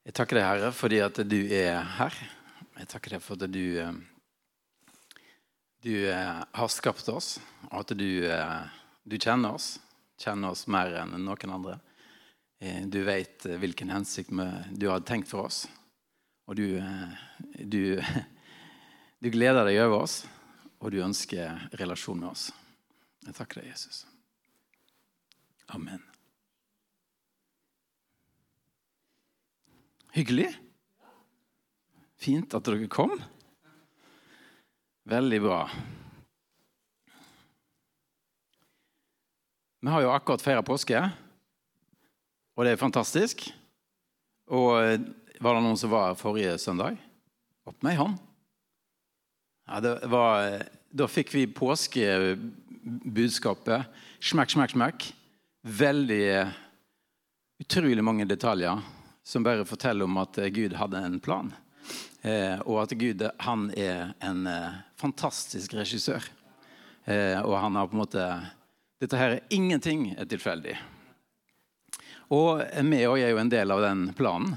Jeg takker deg, Herre, fordi at du er her. Jeg takker deg for at du, eh, du eh, har skapt oss, og at du, eh, du kjenner oss. Kjenner oss mer enn noen andre. Du vet hvilken hensikt du har tenkt for oss. Og du, du, du gleder deg over oss, og du ønsker relasjon med oss. Jeg takker deg, Jesus. Amen. Hyggelig. Fint at dere kom. Veldig bra. Vi har jo akkurat feira påske, og det er fantastisk. Og eh, var det noen som var her forrige søndag? Opp med ei hånd. Ja, var, eh, da fikk vi påskebudskapet. Smekk, smekk, smekk. Veldig eh, Utrolig mange detaljer som bare forteller om at Gud hadde en plan. Eh, og at Gud han er en eh, fantastisk regissør. Eh, og han har på en måte Dette her er ingenting er tilfeldig. Og vi òg er jo en del av den planen.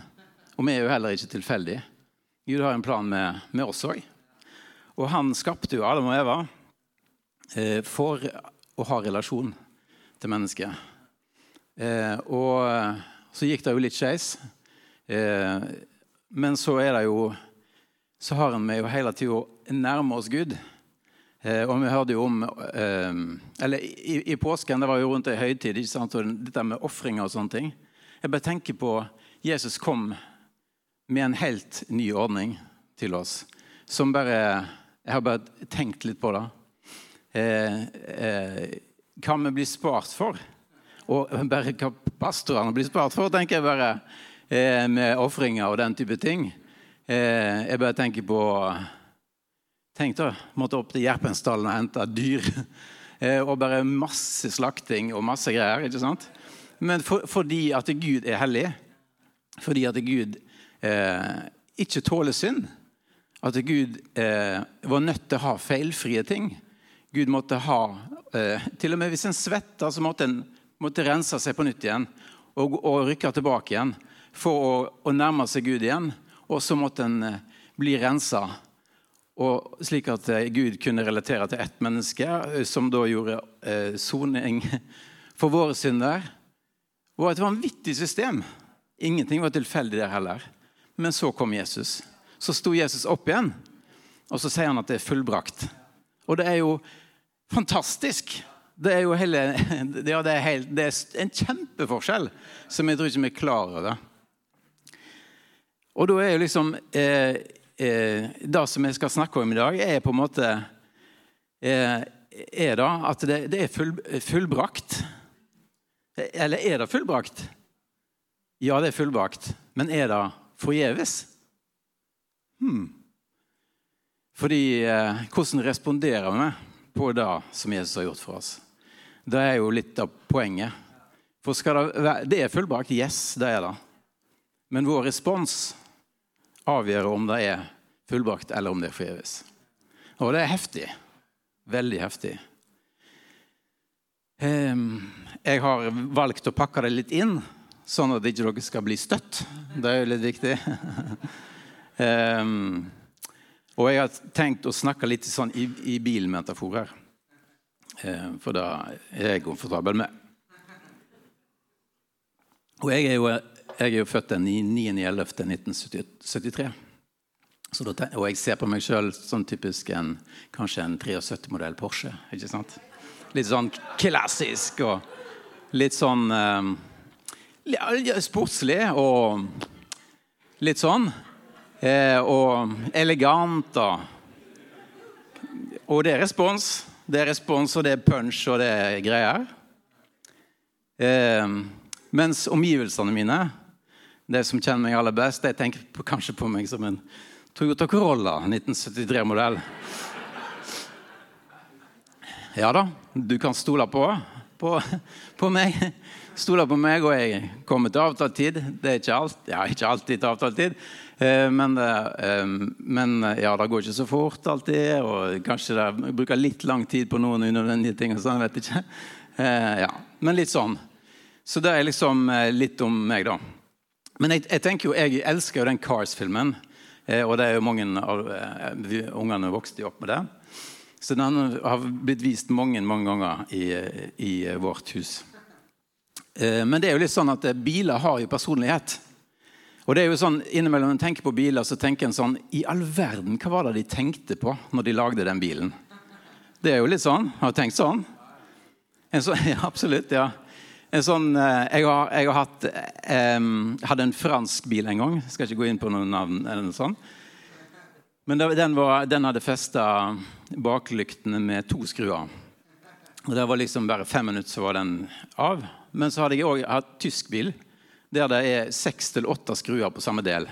Og vi er jo heller ikke tilfeldige. Gud har en plan med, med oss òg. Og han skapte jo Adam og Eva eh, for å ha relasjon til mennesket. Eh, og så gikk det jo litt skeis. Eh, men så er det jo så har vi jo hele tida nærme oss Gud. Eh, og vi hørte jo om eh, Eller i, i, påsken, det var jo rundt ei høytid, ikke sant? og dette med ofringer og sånne ting. Jeg bare tenker på Jesus kom med en helt ny ordning til oss. Som bare Jeg har bare tenkt litt på det. Eh, eh, hva vi blir spart for. Og bare hva pastorene blir spart for, tenker jeg bare. Eh, med ofringer og den type ting. Eh, jeg bare tenker på Tenk da, måtte opp til Jerpensdalen og hente dyr. Eh, og bare masse slakting og masse greier. ikke sant? Men for, fordi at Gud er hellig, fordi at Gud ikke tåler synd, at Gud var nødt til å ha feilfrie ting Gud måtte ha Til og med hvis en svetter, så måtte en måtte rense seg på nytt igjen og, og rykke tilbake igjen for å, å nærme seg Gud igjen. Og så måtte en eh, bli rensa, slik at eh, Gud kunne relatere til ett menneske, eh, som da gjorde soning for våre synder. Det var et vanvittig system. Ingenting var tilfeldig der heller. Men så kom Jesus. Så sto Jesus opp igjen, og så sier han at det er fullbrakt. Og det er jo fantastisk. Det er jo hele, ja, det er helt, det er en kjempeforskjell som jeg tror ikke vi er klar over. Og da er jo liksom eh, eh, Det som jeg skal snakke om i dag, er på en måte eh, Er da at det, det er full, fullbrakt. Eller er det fullbrakt? Ja, det er fullbrakt. Men er det forgjeves? Hmm. Fordi eh, hvordan responderer vi på det som Jesus har gjort for oss? Det er jo litt av poenget. For det, være, det er fullbrakt. Yes, det er det. Men vår respons avgjør om det er fullbrakt eller om det er forgjeves. Og det er heftig. Veldig heftig. Ehm, jeg har valgt å pakke det litt inn, sånn at ikke dere skal bli støtt. Det er jo litt viktig. Ehm, og jeg har tenkt å snakke litt sånn i, bilmetaforer. Ehm, for det er jeg komfortabel med. Og jeg er jo jeg er jo født den 9.11.1973. Og jeg ser på meg sjøl som typisk en, kanskje en 73-modell Porsche. ikke sant? Litt sånn klassisk og litt sånn um, sportslig og litt sånn. Eh, og elegant og Og det er respons. Det er respons, og det er punch, og det er greier. Eh, mens omgivelsene mine de som kjenner meg aller best, de tenker på, kanskje på meg som en Toyota Corolla 1973-modell. Ja da, du kan stole på, på, på meg. Stole på meg, og jeg kommer til avtalt tid. Det er ikke, alt, ja, ikke alltid til avtalt tid. Eh, men, eh, men, ja, det går ikke så fort alltid. Og kanskje det bruker litt lang tid på noen unødvendige ting. og sånn, vet ikke. Eh, ja. Men litt sånn. Så det er liksom litt om meg, da. Men jeg, jeg, tenker jo, jeg elsker jo den Cars-filmen. Eh, og det er jo mange av eh, ungene vokste opp med det. Så den har blitt vist mange mange ganger i, i vårt hus. Eh, men det er jo litt sånn at eh, biler har jo personlighet. Og det er jo sånn, Innimellom en tenker på biler, så tenker en sånn I all verden, hva var det de tenkte på når de lagde den bilen? Det er jo litt sånn. Har du tenkt sånn? Sånn ja, absolutt, ja. En sånn, eh, jeg har, jeg har hatt, eh, hadde en fransk bil en gang. Skal ikke gå inn på noen navn. eller noe sånt. Men den, var, den hadde festa baklyktene med to skruer. Og Det var liksom bare fem minutter, så var den av. Men så hadde jeg òg hatt tysk bil der det er seks til åtte skruer på samme del.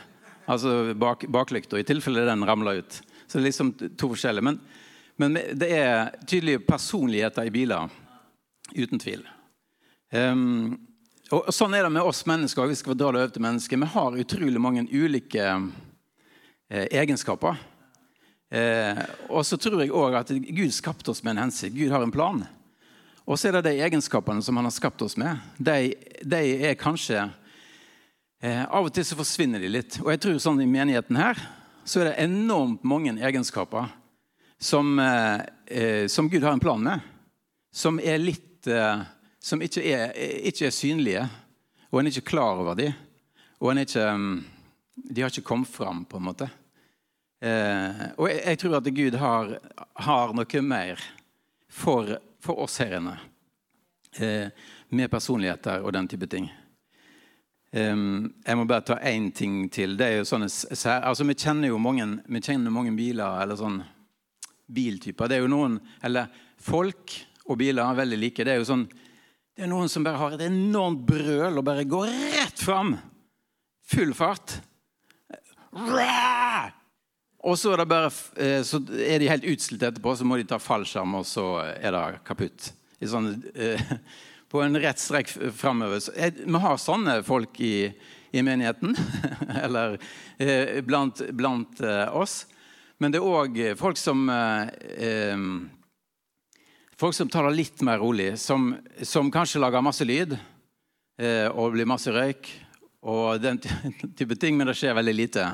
Altså bak, baklykta, i tilfelle den ramler ut. Så det er liksom to forskjellige. Men, men det er tydelige personligheter i biler. Uten tvil. Um, og, Sånn er det med oss mennesker. Vi skal dra det over til mennesker. Vi har utrolig mange ulike eh, egenskaper. Eh, og så tror jeg òg at Gud skapte oss med en hensikt. Gud har en plan. Og så er det de egenskapene som han har skapt oss med. De, de er kanskje eh, Av og til så forsvinner de litt. Og jeg tror sånn i menigheten her så er det enormt mange egenskaper som, eh, eh som Gud har en plan med. Som er litt eh, Som ikke er, ikke er, synlige. Og en er ikke klar over dem. Og en er ikke mm, De har ikke kommet fram, på en måte. Eh, og jeg, jeg, tror at Gud har, har noe mer for for oss her inne. Eh, med personligheter og den type ting. Jeg må bare ta én ting til. Det er jo sånne, altså Vi kjenner jo mange, vi kjenner mange biler eller sånn biltyper. Det er jo noen, eller Folk og biler er veldig like. Det er jo sånn, det er noen som bare har et enormt brøl og bare går rett fram. Full fart. Og så er, bare, eh, så er, de helt utslitt etterpå, så må de ta fallskjerm, og så er det kaputt. Sånn, eh, på en rett strekk framover. Vi har sånne folk i, i menigheten, eller eh, blant, blant oss. Men det er òg folk som Folk som tar litt mer rolig, som, som kanskje lager masse lyd og blir masse røyk og den type ting, men det skjer veldig lite.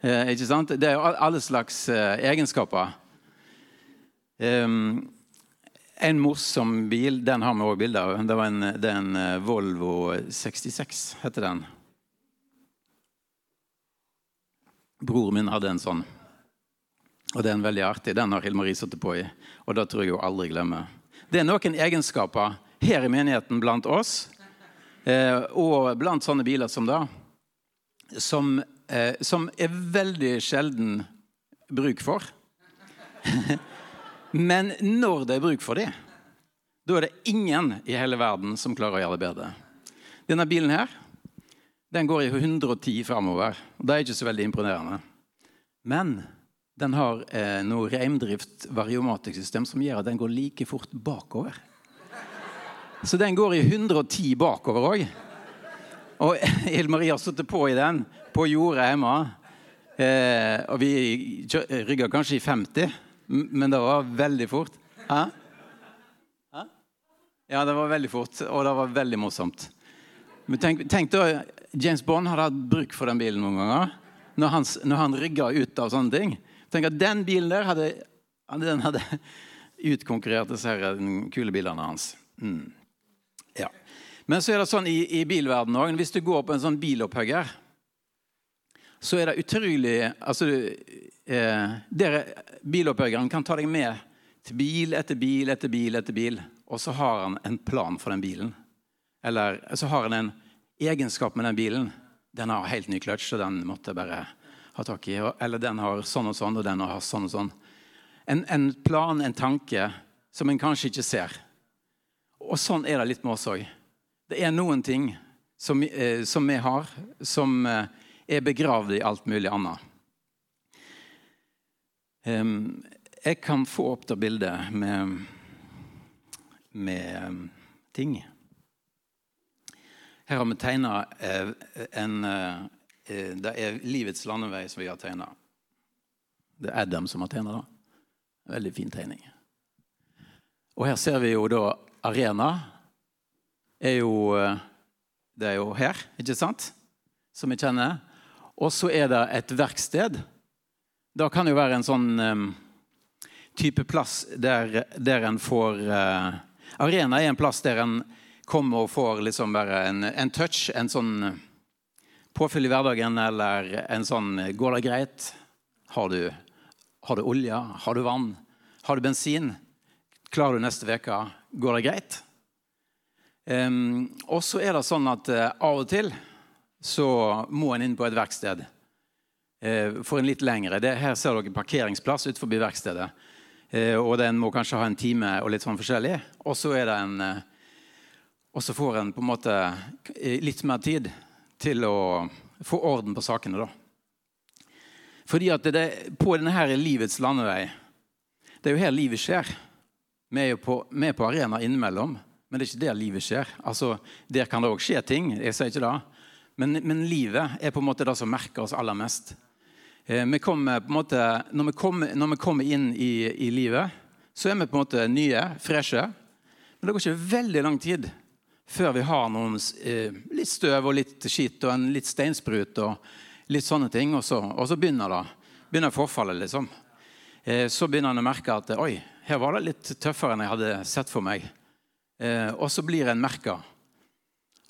Eh, ikke sant? Det er jo alle slags eh, egenskaper. Um, en morsom bil, den har vi òg bilde av. Det, var en, det er en uh, Volvo 66, heter den. Broren min hadde en sånn. Og den er veldig artig. Den har Hilmarie satt på i. Og det tror jeg hun aldri glemmer. Det er noen egenskaper her i menigheten blant oss, eh, og blant sånne biler som da, som eh, som er veldig sjelden bruk for. Men når det er bruk for det, da er det ingen i hele verden som klarer å gjøre det bedre. Denne bilen her, den går i 110 framover. Det er ikke så veldig imponerende. Men den har eh, noe reimdrift variomatikksystem som gjør at den går like fort bakover. Så den går i 110 bakover òg. Og Hilde har sittet på i den på jordet hjemme. Eh, og vi rygga kanskje i 50, men det var veldig fort. Hæ? Ja, det var veldig fort, og det var veldig morsomt. Men tenk, tenk da, James Bond hadde hatt bruk for den bilen noen ganger. Når han, når han rygga ut av sånne ting. Tenk at Den bilen der hadde, den hadde utkonkurrert disse kule bilene hans. Mm. Men så er det sånn i, i bilverdenen òg. Hvis du går på en sånn bilopphugger så er det utrolig altså, eh, dere, Bilopphuggeren kan ta deg med til bil etter bil etter bil, etter bil, og så har han en plan for den bilen. Eller så har han en egenskap med den bilen. Den har helt ny kløtsj, og den måtte jeg bare ha tak i. Eller den har sånn og sånn, og den har sånn og sånn. En, en plan, en tanke, som en kanskje ikke ser. Og sånn er det litt med oss òg. Det er noen ting som, eh, som vi har, som eh, er begravd i alt mulig annet. Jeg kan få opp det bildet med, med ting. Her har vi tegna eh, en eh, Det er livets landevei som vi har tegna. Det er Adam som har tegna det. Veldig fin tegning. Og her ser vi jo da arena. Er jo, eh, det er jo her, ikke sant? som vi kjenner. Og så er det et verksted. Da kan det jo være en sånn um, type plass der, der en får uh, Arena er en plass der en kommer og får liksom bare en, en touch, en sånn påfyll i hverdagen, eller en sånn Går det greit? Har du, har du olje? Har du vann? Har du bensin? Klarer du neste uke? Går det greit? Um, og så er det sånn at uh, av og til så må en inn på et verksted uh, for en litt lengre. Det, her ser dere parkeringsplass utenfor verkstedet. Uh, og den må kanskje ha en time og litt sånn forskjellig. Og så er det en Og så får en på en måte litt mer tid til å få orden på sakene, da. Fordi at det, på denne her livets landevei Det er jo her livet skjer. Vi er jo på, vi er på arena innimellom. Men det er ikke der livet skjer. Altså, Der kan det òg skje ting. jeg sier ikke det. Men, men, livet er på en måte det som merker oss aller mest. Eh, vi kommer, på en måte, når, vi kommer, når vi kommer inn i, i, livet, så er vi på en måte nye, freshe. Men det går ikke veldig lang tid før vi har noen eh, litt støv og litt skitt og en litt steinsprut og litt sånne ting. Og så, og så begynner det. Begynner forfallet, liksom. Eh, så begynner en å merke at oi, her var det litt tøffere enn jeg hadde sett for meg. Eh, og så blir en merka.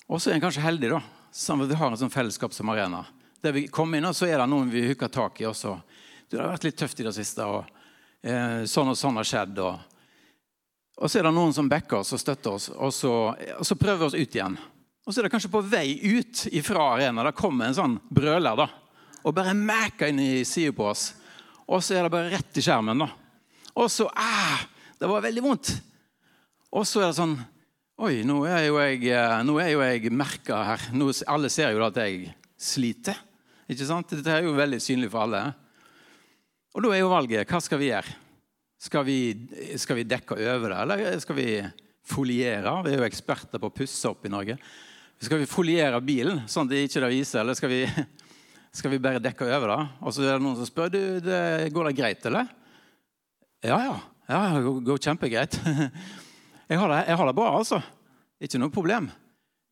Og så er en kanskje heldig, da, som vi har en sånn fellesskap som arena. Der vi kommer inn, og så er det noen vi hooker tak i også. Du, det har vært litt tøft i det siste, og eh, sånn og sånn har skjedd. Og, og så er det noen som backer oss og støtter oss, og så, og så prøver vi oss ut igjen. Og så er det kanskje på vei ut ifra arena. Der kommer en sånn brøler da, og bare mæker inn i sida på oss. Og så er det bare rett i skjermen. da. Og så ah, Det var veldig vondt. Og så er det sånn Oi, nå er jo jeg, eh, nå jeg merka her. Nå, alle ser jo at jeg sliter. Ikke sant? Dette er jo veldig synlig for alle. Og da er jo valget hva skal vi gjøre? Skal vi, skal vi dekke over det, eller skal vi foliere? Vi er jo eksperter på å pusse opp i Norge. Skal vi foliere bilen sånn at det ikke det viser, eller skal vi, skal vi bare dekke over det? Og så er det noen som spør du, det, går det greit, eller? Ja, ja. ja det går kjempegreit. Jeg har det, jeg har det bra, altså. Ikke noe problem.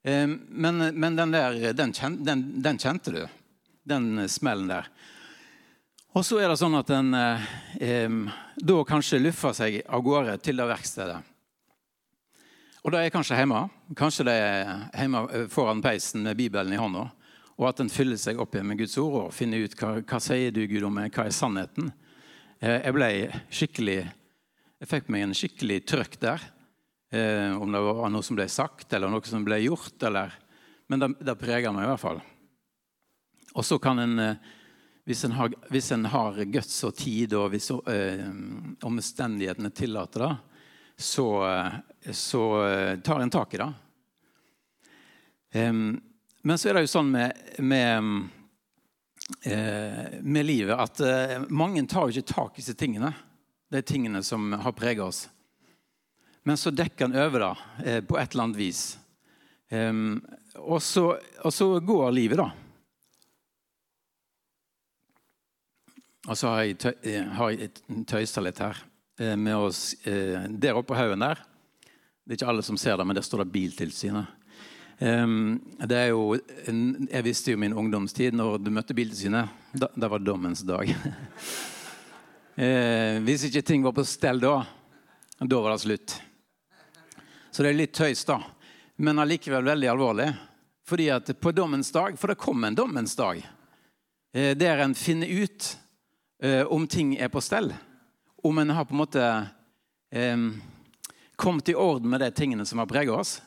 Men, men den der, den, den, den, kjente du. Den smellen der. Og så er det sånn at en eh, da kanskje luffer seg av gårde til det verkstedet. Og da er kanskje hjemme. Kanskje det er hjemme foran peisen med Bibelen i hånda. Og at en fyller seg opp igjen med Guds ord og finner ut hva, hva sier du Gud om meg, hva er sannheten. Eh, jeg ble skikkelig Jeg fikk meg en skikkelig trøkk der. Eh, om det var noe som ble sagt, eller noe som ble gjort. Eller, men det, det preger meg i hvert fall. Og så kan en, eh, hvis en, har, hvis en har guts og tid, og hvis eh, omstendighetene tillater det, så, eh, så, eh, tar en tak i det. Eh, men så er det jo sånn med, med, med livet at mange tar jo ikke tak i disse tingene. De tingene som har preget oss. Men så dekker han over det eh, på et eller annet vis. Um, og, så, og, så, går livet, da. Og så har jeg, tøy, eh, har jeg tøysa litt her eh, med oss der oppe på haugen der. Det er ikke alle som ser det, men der står det Biltilsynet. Um, det er jo, jeg visste jo min ungdomstid når du møtte Biltilsynet. Da, det var dommens dag. hvis ikke ting var på stell da, da var det slutt. Så det er litt tøys, da. Men allikevel veldig alvorlig. Fordi at på dommens dag, For det kommer en dommens dag eh, der en finner ut eh, om ting er på stell. Om en har på en måte eh, kommet i orden med de tingene som har preget oss.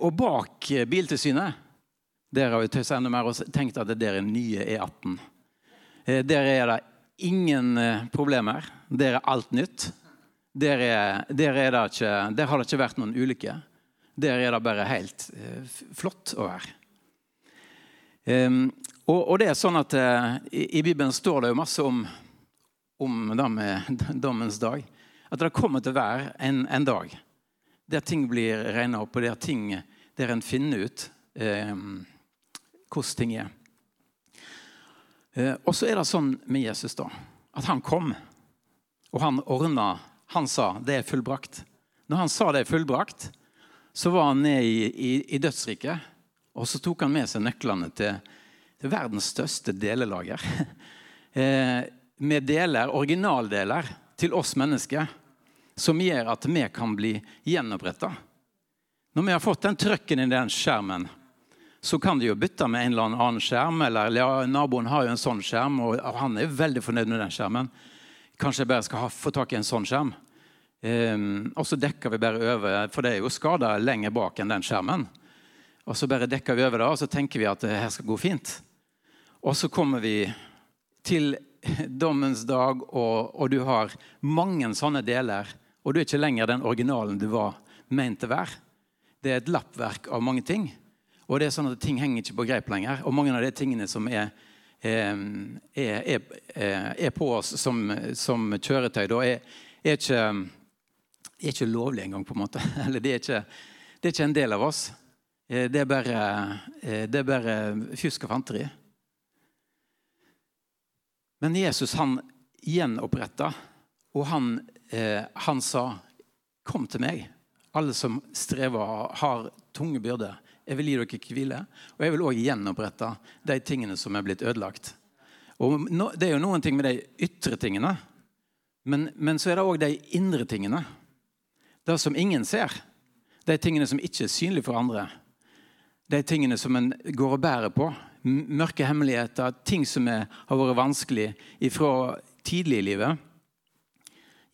Og bak Biltilsynet der har vi tøysa enda mer og tenkt at det der er nye E18. Eh, der er det ingen problemer. Der er alt nytt. Der, er, der, er ikke, der, har det ikke vært noen ulykker. Der er det bare helt eh, flott å være. Um, og, og, det er sånn at uh, i, i, Bibelen står det jo masse om, om det med dommens dag. At det kommer til å være en, en dag der ting blir regna opp, og der, ting, der en finner ut um, hvordan ting er. Uh, og så er det sånn med Jesus, da, at han kom, og han ordna han sa det er fullbrakt. Når han sa det er fullbrakt, så var han ned i, i, i dødsriket. Og så tok han med seg nøklene til, er verdens største delelager. Eh, med deler, originaldeler til oss mennesker som gjør at vi kan bli gjenoppretta. Når vi har fått den trøkken i den skjermen, så kan de jo bytte med en eller annen skjerm. Eller ja, naboen har jo en sånn skjerm, og han er veldig fornøyd med den skjermen. Kanskje jeg bare skal få tak i en sånn skjerm. Um, og så dekker vi bare over, for det er jo skader lenger bak enn den skjermen. Og så bare dekker vi over det, og så tenker vi at det her skal gå fint. Og så kommer vi til dommens dag, og, og, du har mange sånne deler. Og du er ikke lenger den originalen du var ment til å være. Det er et lappverk av mange ting. Og det er sånn at ting henger ikke på greip lenger. Og mange av de tingene som er, er, er, er på oss som, som kjøretøy, da er, ikke, er ikke lovlig engang, på en måte. Eller det er ikke, det er ikke en del av oss. Eh, det er bare, det er bare fjusk og fanteri. Men Jesus han gjenoppretta, og han, eh, han, sa, 'Kom til meg, alle som strever og har tunge byrder. Jeg vil gi dere hvile.' Og jeg vil òg gjenopprette de tingene som er blitt ødelagt. Og Det er jo noen ting med de ytre tingene, men, men så er det òg de indre tingene. Det som ingen ser. De tingene som ikke er synlige for andre. De tingene som en går og bærer på mørke hemmeligheter, ting som er, har vært vanskelig fra tidlig i livet.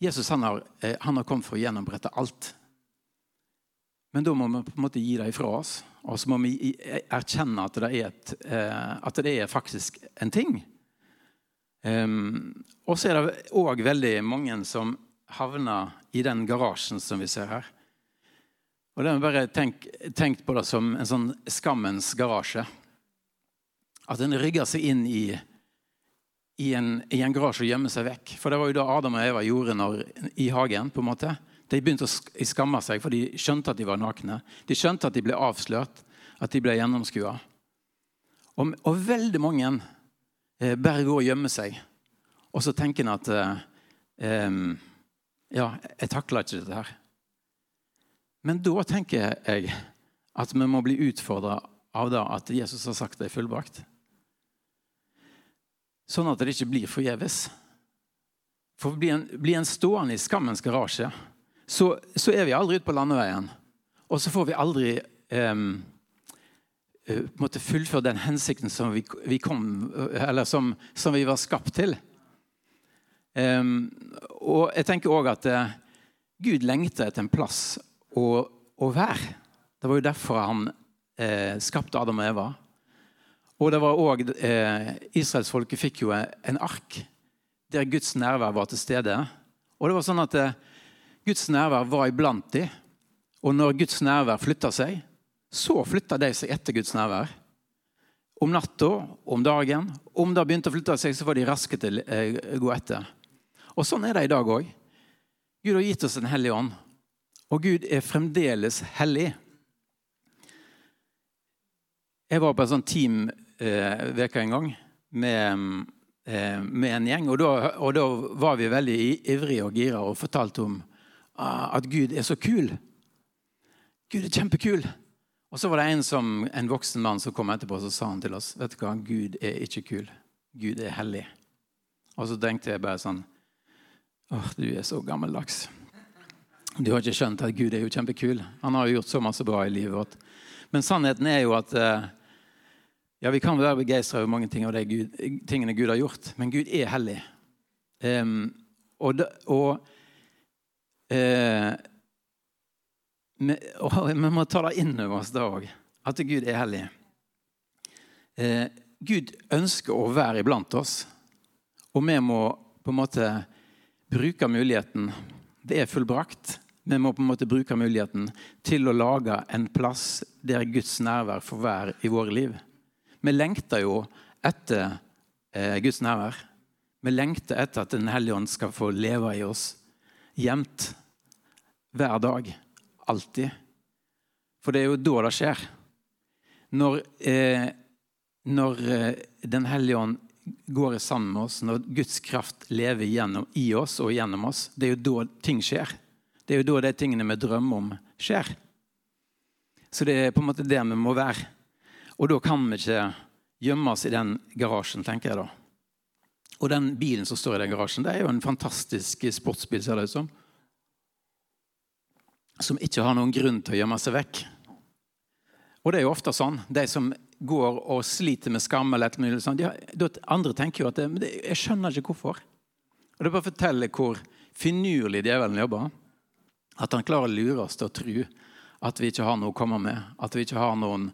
Jesus han har, eh, han har, kommet for å gjennombrette alt. Men da må vi på en måte gi det ifra oss. Og så må vi erkjenne at det er, et, eh, at det er faktisk en ting. Um, og så er det òg veldig mange som havner i den garasjen som vi ser her. Og det er bare tenkt på det som en sånn skammens garasje. At en rygger seg inn i, i, en, i, en, garasje og gjemmer seg vekk. For det var jo da Adam og Eva gjorde når, i hagen. på en måte. De begynte å skamme seg, for de skjønte at de var nakne. De skjønte at de ble avslørt, at de ble gjennomskua. Og, og, veldig mange eh, bare går og gjemmer seg. Og så tenker en at eh, eh, Ja, jeg takler ikke dette her. Men da tenker jeg at vi må bli utfordra av det at Jesus har sagt det er fullbrakt. Sånn at det ikke blir forgjeves. For blir en, blir en stående i skammens garasje, så, så, er vi aldri ute på landeveien. Og så får vi aldri eh, måtte fullføre den hensikten som vi, vi kom, eller som, som, vi var skapt til. Um, og jeg tenker òg at uh, Gud lengter etter en plass å, å, være. Det var jo derfor han uh, skapte Adam og Eva. Og det var også, eh, Israelsfolket fikk jo en ark der Guds nærvær var til stede. Og det var sånn at eh, Guds nærvær var iblant dem. Og når Guds nærvær flytta seg, så flytta de seg etter Guds nærvær. Om natta, om dagen. Om det begynte å flytte seg, så var de raske til å eh, gå etter. Og sånn er det i dag òg. Gud har gitt oss en hellig ånd. Og Gud er fremdeles hellig. Jeg var på en sånn team Eh, en gang med, eh, med, en gjeng. Og da, og da, var vi veldig ivrige og gira og fortalte om at Gud er så kul. Gud er kjempekul. Og så var det en, som, en voksen mann som kom etterpå og sa han til oss vet du hva, Gud er ikke kul. Gud er hellig. Og så tenkte jeg bare sånn Åh, du er så gammeldags. Du har ikke skjønt at Gud er jo kjempekul. Han har jo gjort så masse bra i livet vårt. Men sannheten er jo at eh, ja, Vi kan være begeistra over mange ting av de tingene Gud har gjort, men Gud er hellig. Um, og, og, uh, vi, må ta det inn over oss da òg, at Gud er hellig. Eh, Gud ønsker å være iblant oss, og vi må på en måte bruke muligheten. Det er fullbrakt. Vi må på en måte bruke muligheten til å lage en plass der Guds nærvær får være i våre liv. Vi lengter jo etter eh, Guds nærvær. Vi lengter etter at Den hellige ånd skal få leve i oss jevnt. Hver dag. Alltid. For det er jo da det skjer. Når, eh, når eh, Den hellige ånd går sammen med oss, når Guds kraft lever gjennom, i oss og gjennom oss, det er jo da ting skjer. Det er jo da de tingene vi drømmer om, skjer. Så det er på en måte det vi må være. Og da kan vi ikke gjemme oss i den garasjen, tenker jeg da. Og den bilen som står i den garasjen, det er jo en fantastisk sportsbil, ser det ut som. Som ikke har noen grunn til å gjemme seg vekk. Og det er jo ofte sånn. De som går og sliter med skam, eller et mulig sånn, de, andre tenker jo at det, Jeg skjønner ikke hvorfor. Og Det bare forteller hvor finurlig djevelen jobber. At han klarer å lure oss til å tro at vi ikke har noe å komme med. At vi ikke har noen,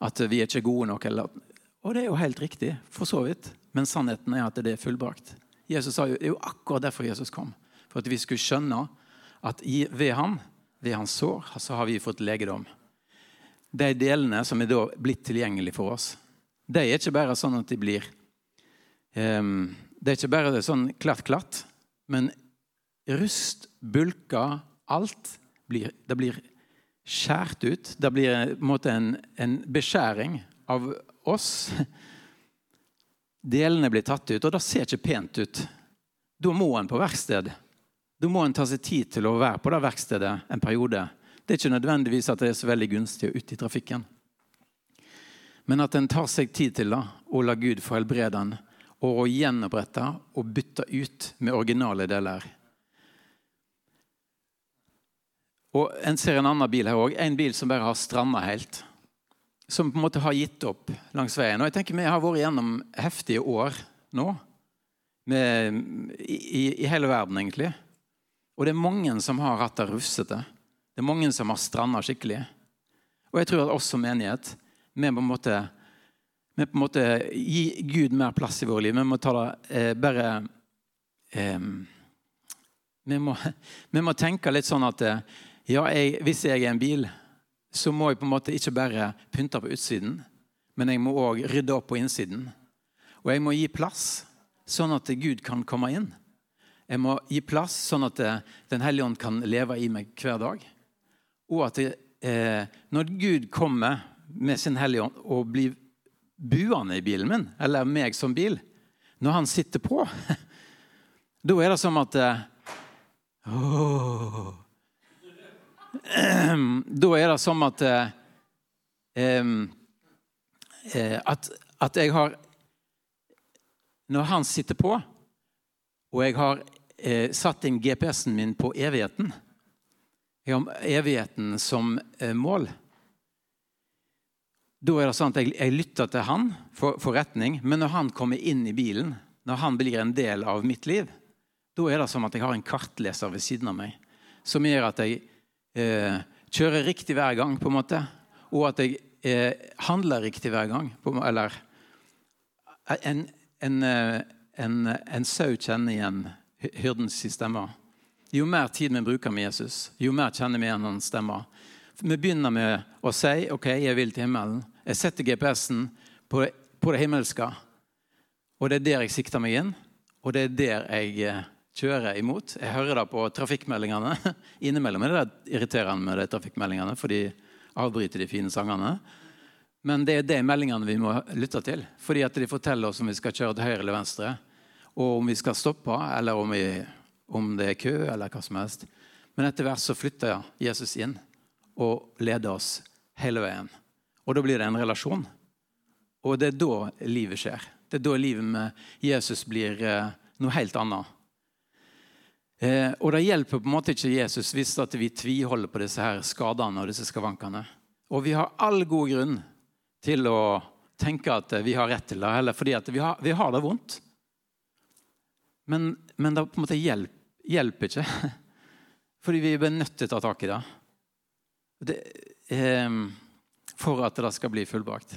at vi er ikke gode nok. Eller, og det er jo helt riktig, for så vidt. Men sannheten er at det er fullbrakt. Jesus sa jo, Det er jo akkurat derfor Jesus kom. For at vi skulle skjønne at ved ham, ved hans sår, så har vi fått legedom. De delene som er da blitt tilgjengelige for oss, de er ikke bare sånn at de blir um, Det er ikke bare sånn klatt-klatt, men rust, bulker, alt blir, det blir skjært ut. Det blir en, en, en beskjæring av oss. Delene blir tatt ut, og det ser ikke pent ut. Da må en på verksted. Da må en ta seg tid til å være på det verkstedet en periode. Det er ikke nødvendigvis at det er så veldig gunstig å ut i trafikken. Men at en tar seg tid til det, og la Gud få helbrede den, og gjenopprette og bytte ut med originale deler. Og En ser en annen bil her òg. En bil som bare har stranda helt. Som på en måte har gitt opp langs veien. Og jeg tenker Vi har vært gjennom heftige år nå. Med, i, i, hele verden, egentlig. Og det er mange som har hatt det rufsete. Det er mange som har stranda skikkelig. Og jeg tror at oss som menighet vi på en måte, vi på en måte gi Gud mer plass i vårt liv. Vi må ta det eh, bare eh, vi, må, vi må tenke litt sånn at eh, ja, jeg, hvis jeg er en bil, så må jeg på en måte ikke bare pynte på utsiden, men jeg må òg rydde opp på innsiden. Og jeg må gi plass, sånn at Gud kan komme inn. Jeg må gi plass, sånn at eh, Den hellige ånd kan leve i meg hver dag. Og at jeg, eh, når Gud kommer med sin hellige ånd og blir buende i bilen min, eller meg som bil, når han sitter på, da er det som at eh, da er det som at eh, at, at jeg har Når han sitter på, og jeg har eh, satt inn GPS-en min på evigheten Jeg har evigheten som eh, mål. Da er det sånn at jeg, jeg lytter til han for, for, retning, men når han kommer inn i bilen, når han blir en del av mitt liv, da er det som at jeg har en kartleser ved siden av meg som gjør at jeg eh, kjører riktig hver gang, på en måte. Og at jeg eh, handler riktig hver gang. På, eller en, en, eh, en, en sau kjenner igjen hyrdens stemme. Jo mer tid vi bruker med Jesus, jo mer kjenner vi igjen hans stemmer. Vi begynner med å si ok, jeg vil til himmelen. Jeg setter GPS-en på, på, det himmelske. Og det er der jeg sikter meg inn, og det er der jeg eh, kjører imot. Jeg hører det på trafikkmeldingene. Innimellom er det irriterende med de trafikkmeldingene, for de avbryter de fine sangene. Men det er de meldingene vi må lytte til. Fordi at de forteller oss om vi skal kjøre til høyre eller venstre. Og om vi skal stoppe, eller om, vi, om det er kø, eller hva som helst. Men etter hvert så flytter Jesus inn og leder oss hele veien. Og da blir det en relasjon. Og det er da livet skjer. Det er da livet med Jesus blir eh, noe helt annet. Eh, og det hjelper på en måte ikke Jesus hvis vi tviholder på disse her skadene og disse skavankene. Og vi har all god grunn til å tenke at vi har rett til det, eller fordi vi har, vi har det vondt. Men, men, det på en måte hjelp, hjelper ikke. Fordi vi er nødt til å ta tak i det. det eh, for at det skal bli fullbrakt.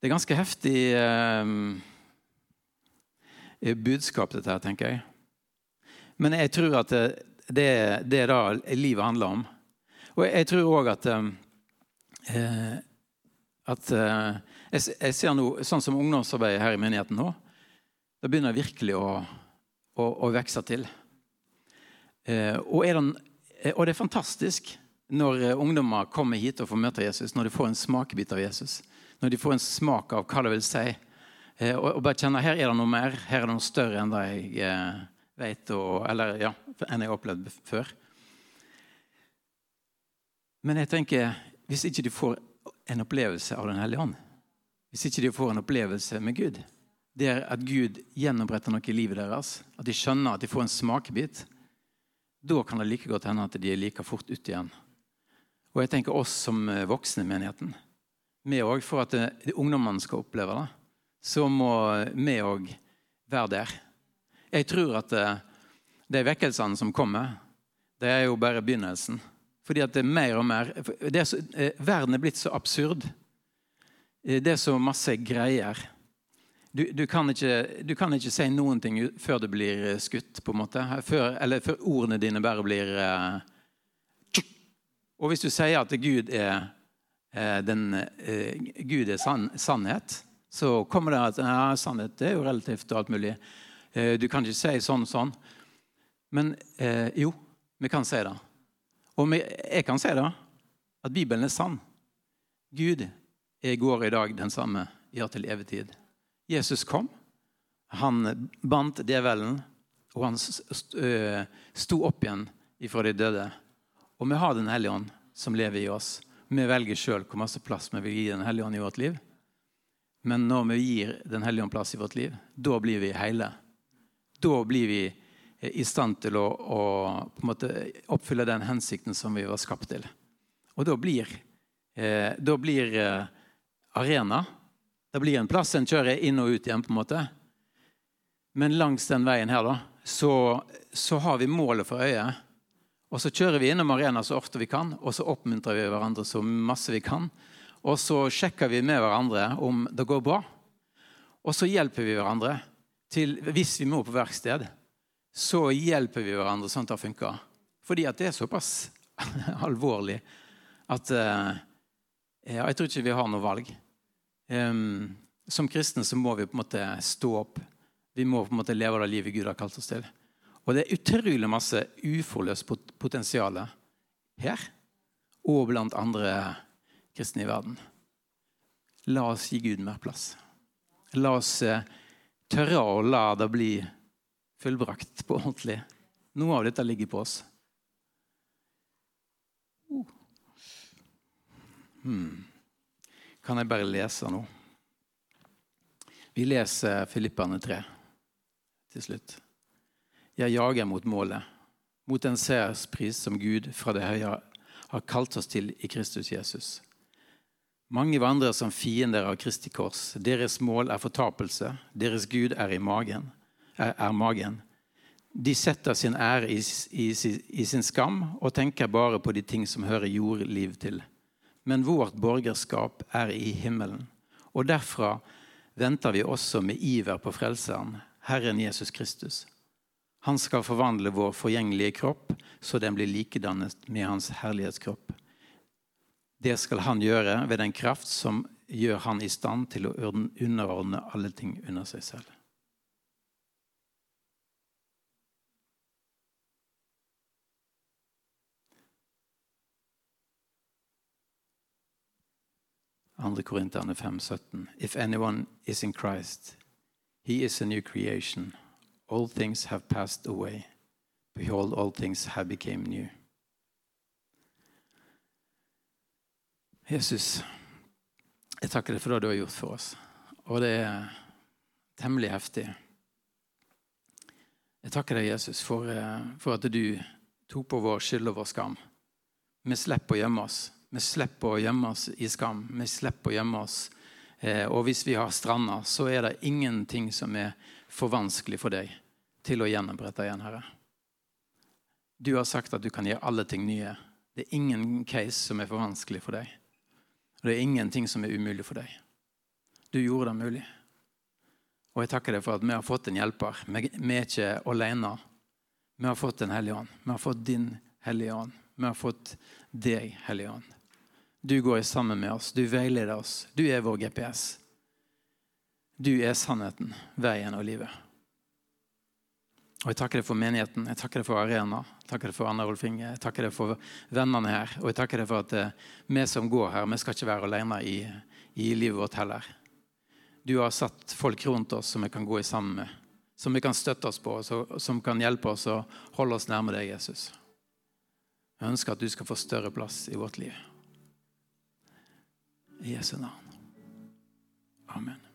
Det er ganske heftig eh, budskap, dette her, tenker jeg. Men jeg tror at det, det er det livet handler om. Og jeg tror òg at eh, at eh, jeg, jeg, ser noe, Sånn som ungdomsarbeidet her i menigheten nå, det begynner virkelig å, å, å vokse til. Eh, og, eh, og, det, er fantastisk når eh, ungdommer kommer hit og får møte Jesus, når de får en smakebit av Jesus. Når de får en smak av hva det vil si. Eh, og, og bare kjenner her er det noe mer, her er det noe større enn det jeg vet, og, eller ja, enn jeg har opplevd før. Men jeg tenker, hvis ikke de får en opplevelse av Den hellige ånd, hvis ikke de får en opplevelse med Gud. Det er at Gud gjenoppretter noe i livet deres. At de skjønner at de får en smakebit. Da kan det like godt hende at de er like fort ute igjen. Og jeg tenker oss som voksne i menigheten. Vi òg, for at ungdommene skal oppleve det, så må vi òg være der. Jeg tror at de vekkelsene som kommer, det er jo bare begynnelsen. Fordi at det er mer og mer er så, eh, Verden er blitt så absurd. Eh, det er så masse greier. Du, du, kan ikke, du, kan ikke, si noen ting før det blir eh, skutt, på en måte. Før, eller før ordene dine bare blir Og hvis du sier at Gud er, den, Gud er sann, sannhet, så kommer det at ja, sannhet er jo relativt og alt mulig. Du kan ikke si sånn og sånn. Men jo, vi kan si det. Og jeg kan si det, at Bibelen er sann. Gud er i går og i dag den samme, ja til evig tid. Jesus kom. Han bandt djevelen, og han sto opp igjen ifra de døde. Og vi har Den hellige ånd som lever i oss. Vi velger sjøl hvor masse plass vi vil gi Den hellige ånd i vårt liv. Men når vi gir Den hellige ånd plass i vårt liv, da blir vi hele. Da blir vi i stand til å, å oppfylle den hensikten som vi var skapt til. Og da blir, eh, da blir eh, arena Det blir en plass en kjører inn og ut igjen. på en måte. Men langs den veien her da, så, så har vi målet for øyet. Og så kjører vi innom arena så ofte vi kan, og så oppmuntrer vi hverandre så masse vi kan. Og så sjekker vi med hverandre om det går bra. Og så hjelper vi hverandre til, hvis vi må på verksted så hjelper vi hverandre sånn at det funker. Fordi at det er såpass alvorlig at uh, ja, jeg tror ikke vi har noe valg. Um, som kristne så må vi på en måte stå opp. Vi må på en måte leve det livet Gud har kalt oss til. Og det er utrolig masse uforløst potensial her og blant andre kristne i verden. La oss gi Gud mer plass. La oss uh, tørre å la det bli fullbrakt på ordentlig. Noe av dette ligger på oss. Uh. Hmm. Kan jeg bare lese nå? Vi leser Filippane 3 til slutt. Jeg jager mot målet, mot en seierspris som Gud fra det høye har kalt oss til i Kristus Jesus. Mange vandrer som fiender av Kristi kors. Deres mål er fortapelse. Deres Gud er magen er, er magen. De setter sin ære i, i, i, sin skam og tenker bare på de ting som hører jordliv til. Men vårt borgerskap er i himmelen, og derfra venter vi også med iver på Frelseren, Herren Jesus Kristus. Han skal forvandle vår forgjengelige kropp, så den blir likedannet med hans herlighetskropp. Det skal han gjøre ved den kraft som gjør han i stand til å underordne alle ting under seg selv. 2. Korinterne 5, 17. If anyone is in Christ, he is a new creation. All things have passed away. Behold, all things have become new. Jesus, jeg takker deg for det du har gjort for oss. Og det er temmelig heftig. Jeg takker deg, Jesus, for, eh, for at du tok på vår skyld og vår skam. Vi slipper å gjemme oss. Vi slipper å gjemme oss i skam. Vi slipper å gjemme oss. Eh, og hvis vi har stranda, så er det ingenting som er for vanskelig for deg til å gjenopprette igjen, Herre. Du har sagt at du kan gjøre alle ting nye. Det er ingen case som er for vanskelig for deg. Og det er ingenting som er umulig for deg. Du gjorde det mulig. Og jeg takker deg for at vi har fått en hjelper. Vi er ikke alene. Vi har fått en hellig ånd. Vi har fått din hellige ånd. Vi har fått deg, Hellige Ånd. Du går sammen med oss. Du veileder oss. Du er vår GPS. Du er sannheten, veien og livet. Og Jeg takker deg for menigheten, jeg takker deg for Arena, jeg takker deg for Anna Rolf Inge, jeg takker deg for vennene her. Og jeg takker deg for at eh, vi som går her, vi skal ikke være alene i, i livet vårt heller. Du har satt folk rundt oss som vi kan gå i sammen med, som vi kan støtte oss på, som kan hjelpe oss å holde oss nærme deg, Jesus. Jeg ønsker at du skal få større plass i vårt liv. I Jesu navn. Amen.